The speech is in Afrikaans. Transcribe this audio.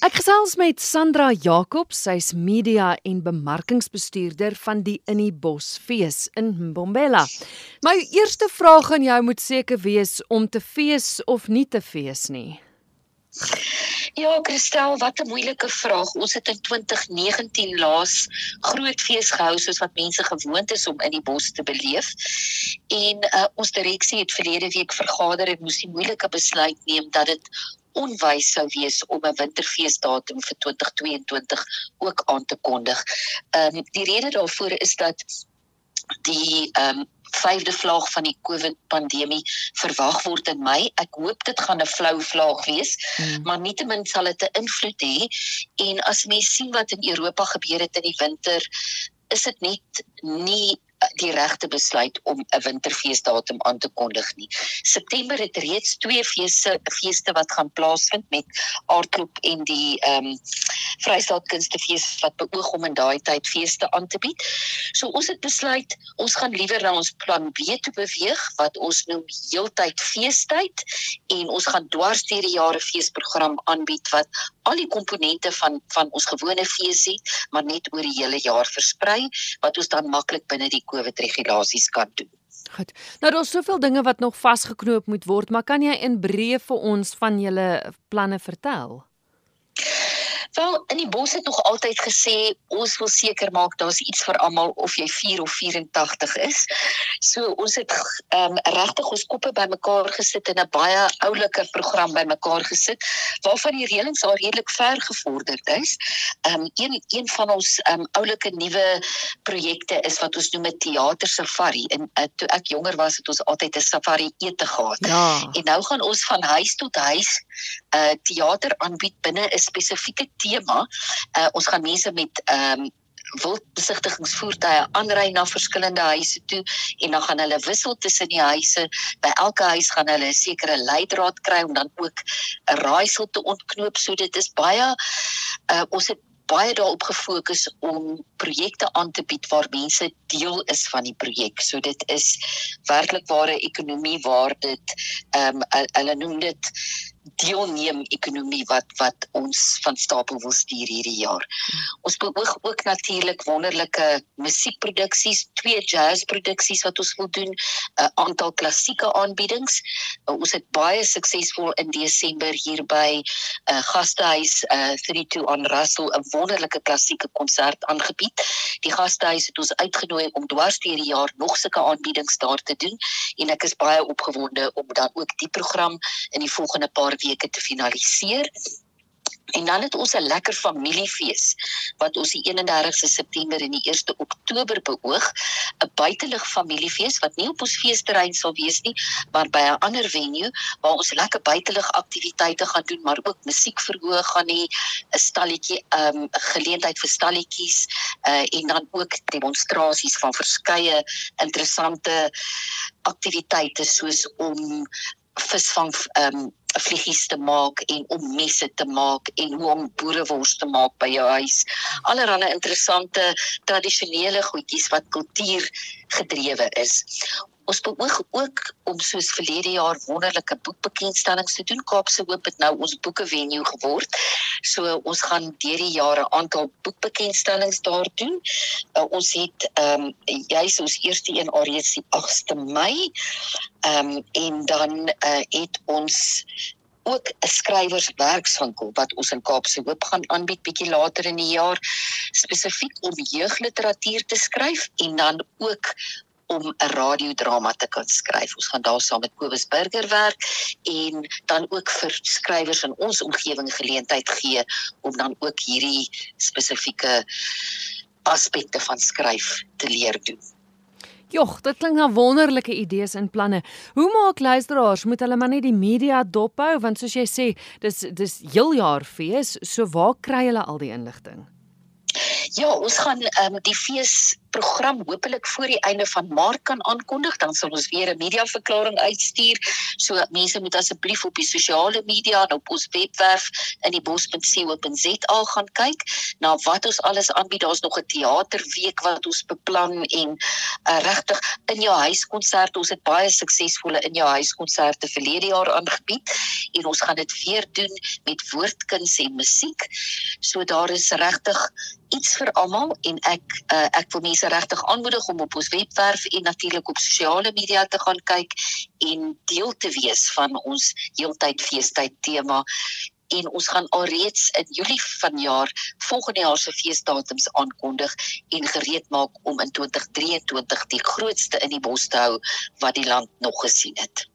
Ek gesels met Sandra Jacobs, sy's media en bemarkingsbestuurder van die In die Bos fees in Mbombela. My eerste vraag aan jou moet seker wees om te fees of nie te fees nie. Ja, Christel, wat 'n moeilike vraag. Ons het in 2019 laas groot fees gehou soos wat mense gewoond is om in die bos te beleef. En uh, ons direksie het verlede week vergader en moes die moeilike besluit neem dat dit onwys sou wees om 'n winterfeesdatum vir 2022 ook aan te kondig. Ehm um, die rede daarvoor is dat die ehm um, vyfde vlaag van die COVID pandemie verwag word in Mei. Ek hoop dit gaan 'n flou vlaag wees, hmm. maar nietemin sal dit 'n invloed hê en as mens sien wat in Europa gebeur het in die winter, is dit net nie die regte besluit om 'n winterfeesdatum aan te kondig nie. September het reeds twee feeste feeste wat gaan plaasvind met aardklop en die ehm um, Vrystaat Kunstefees wat beoog om in daai tyd feeste aan te bied. So ons het besluit ons gaan liewer na ons plan B toe beweeg wat ons noem heeltyd feestyd en ons gaan dwars deur die jare feesprogram aanbied wat al die komponente van van ons gewone feesie maar net oor die hele jaar versprei wat ons dan maklik binne die COVID regulasies kan doen. Goed. Nou daar's soveel dinge wat nog vasgeknoop moet word, maar kan jy in breë vir ons van julle planne vertel? Wel, in die bos het nog altyd gesê ons wil seker maak daar's iets vir almal of jy 4 of 84 is. So ons het ehm um, regtig ons koppe bymekaar gesit in 'n baie oulike program bymekaar gesit waarvan die reëlings al redelik ver gevorderd is. Ehm um, een een van ons ehm um, oulike nuwe projekte is wat ons noem 'n teater safari. En uh, toe ek jonger was het ons altyd 'n safari ete gehad. Ja. En nou gaan ons van huis tot huis 'n uh, teater aanbied binne 'n spesifieke tema. Uh, ons gaan mense met ehm um, wildbesigtigingsvoertuie aanry na verskillende huise toe en dan gaan hulle wissel tussen die huise. By elke huis gaan hulle 'n sekere leidraad kry om dan ook 'n raaisel te ontknoop. So dit is baie uh, ons het baie daarop gefokus om projekte aan te bied waar mense deel is van die projek. So dit is werklik ware ekonomie waar dit ehm um, hulle noem dit deelneem ekonomie wat wat ons van stapel wil stuur hierdie jaar. Ons beoog ook natuurlik wonderlike musiekproduksies, twee jazzproduksies wat ons wil doen, 'n aantal klassieke aanbiedings. Uh, ons het baie suksesvol in Desember hier by 'n uh, gastehuis uh, 32 on Russell 'n wonderlike klassieke konsert aangebied. Die gastehuis het ons uitgenooi om dwars deur die jaar nog sulke aanbiedings daar te doen en ek is baie opgewonde om dan ook die program in die volgende paar weke te finaliseer. En dan het ons 'n lekker familiefees wat ons die 31ste September en die 1ste Oktober beoog, 'n buitelug familiefees wat nie op ons feesterrein sal wees nie, maar by 'n ander venue waar ons lekker buitelug aktiwiteite gaan doen, maar ook musiek verhoog gaan hê, 'n stalletjie, 'n um, geleentheid vir stalletjies uh, en dan ook demonstrasies van verskeie interessante aktiwiteite soos om visvang ehm um, vliegies te maak en om messe te maak en hoe om boerewors te maak by jou huis. Allerhande interessante tradisionele goedjies wat kultuur gedrewe is. Ons beoog ook om soos verlede jaar wonderlike boekbekendstellings te doen. Kaapse Hoop het nou ons boeke venue geword. So ons gaan deur die jare aantal boekbekendstellings daar doen. Uh, ons het ehm um, juis ons eerste een alreeds die 8ste Mei. Ehm um, en dan uh, het ons ook 'n skrywerswerkswinkel wat ons in Kaapse Hoop gaan aanbied bietjie later in die jaar spesifiek om jeugliteratuur te skryf en dan ook om 'n radiodrama te kan skryf. Ons gaan daar saam met Kobus Burger werk en dan ook vir skrywers in ons omgewing geleentheid gee om dan ook hierdie spesifieke aspekte van skryf te leer doen. Jogg, dit klink na wonderlike idees en planne. Hoe maak luisteraars moet hulle maar net die media dophou want soos jy sê, dis dis heel jaar fees, so waar kry hulle al die inligting? Ja, ons gaan ehm um, die fees program hopelik voor die einde van Maart kan aankondig, dan sal ons weer 'n mediaverklaring uitstuur. So mense moet asseblief op die sosiale media en op ons webwerf in die bos.co.za gaan kyk na wat ons alles aanbied. Daar's nog 'n teaterweek wat ons beplan en uh, regtig in jou huiskonsert. Ons het baie suksesvolle in jou huiskonserte verlede jaar aangebied en ons gaan dit weer doen met woordkuns en musiek. So daar is regtig iets vir almal en ek uh, ek wil mense regtig aanmoedig om op ons webwerf en natuurlik op sosiale media te gaan kyk en deel te wees van ons heeltyd feestyd tema en ons gaan alreeds in Julie vanjaar volgende jaar se feesdatums aankondig en gereed maak om in 2023 die grootste in die bos te hou wat die land nog gesien het.